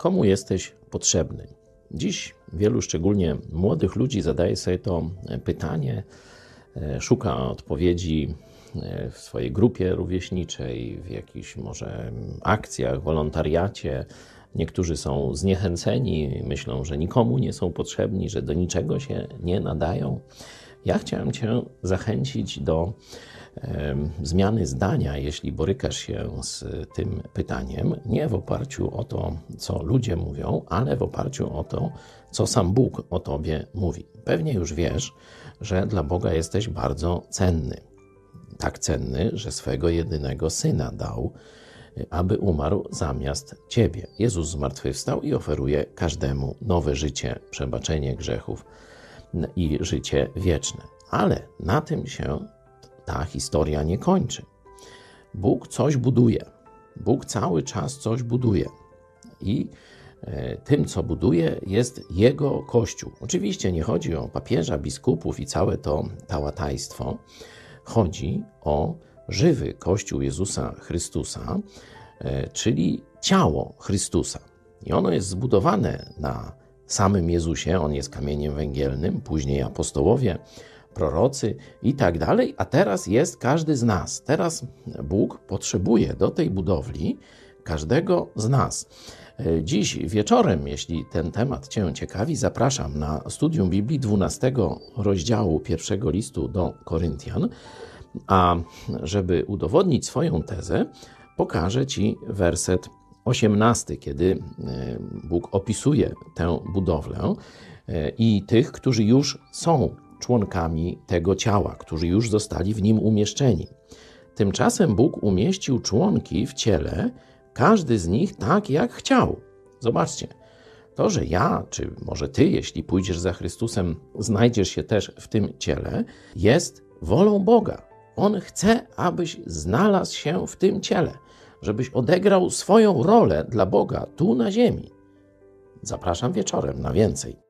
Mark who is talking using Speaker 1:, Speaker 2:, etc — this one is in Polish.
Speaker 1: komu jesteś potrzebny? Dziś wielu, szczególnie młodych ludzi, zadaje sobie to pytanie, e, szuka odpowiedzi e, w swojej grupie rówieśniczej, w jakichś może akcjach, wolontariacie. Niektórzy są zniechęceni, myślą, że nikomu nie są potrzebni, że do niczego się nie nadają. Ja chciałem Cię zachęcić do zmiany zdania, jeśli borykasz się z tym pytaniem, nie w oparciu o to, co ludzie mówią, ale w oparciu o to, co sam Bóg o tobie mówi. Pewnie już wiesz, że dla Boga jesteś bardzo cenny. Tak cenny, że swego jedynego syna dał, aby umarł zamiast ciebie. Jezus zmartwychwstał i oferuje każdemu nowe życie, przebaczenie grzechów i życie wieczne. Ale na tym się ta historia nie kończy. Bóg coś buduje. Bóg cały czas coś buduje. I e, tym, co buduje, jest Jego Kościół. Oczywiście nie chodzi o papieża, biskupów i całe to tałatajstwo. Chodzi o żywy Kościół Jezusa Chrystusa, e, czyli ciało Chrystusa. I ono jest zbudowane na samym Jezusie, on jest kamieniem węgielnym, później apostołowie prorocy i tak dalej, a teraz jest każdy z nas. Teraz Bóg potrzebuje do tej budowli każdego z nas. Dziś wieczorem, jeśli ten temat Cię ciekawi, zapraszam na studium Biblii 12 rozdziału pierwszego listu do Koryntian. A żeby udowodnić swoją tezę, pokażę Ci werset 18, kiedy e, Bóg opisuje tę budowlę e, i tych, którzy już są członkami tego ciała, którzy już zostali w nim umieszczeni. Tymczasem Bóg umieścił członki w ciele, każdy z nich tak, jak chciał. Zobaczcie, to, że ja, czy może ty, jeśli pójdziesz za Chrystusem, znajdziesz się też w tym ciele, jest wolą Boga. On chce, abyś znalazł się w tym ciele, żebyś odegrał swoją rolę dla Boga tu na ziemi. Zapraszam wieczorem na więcej.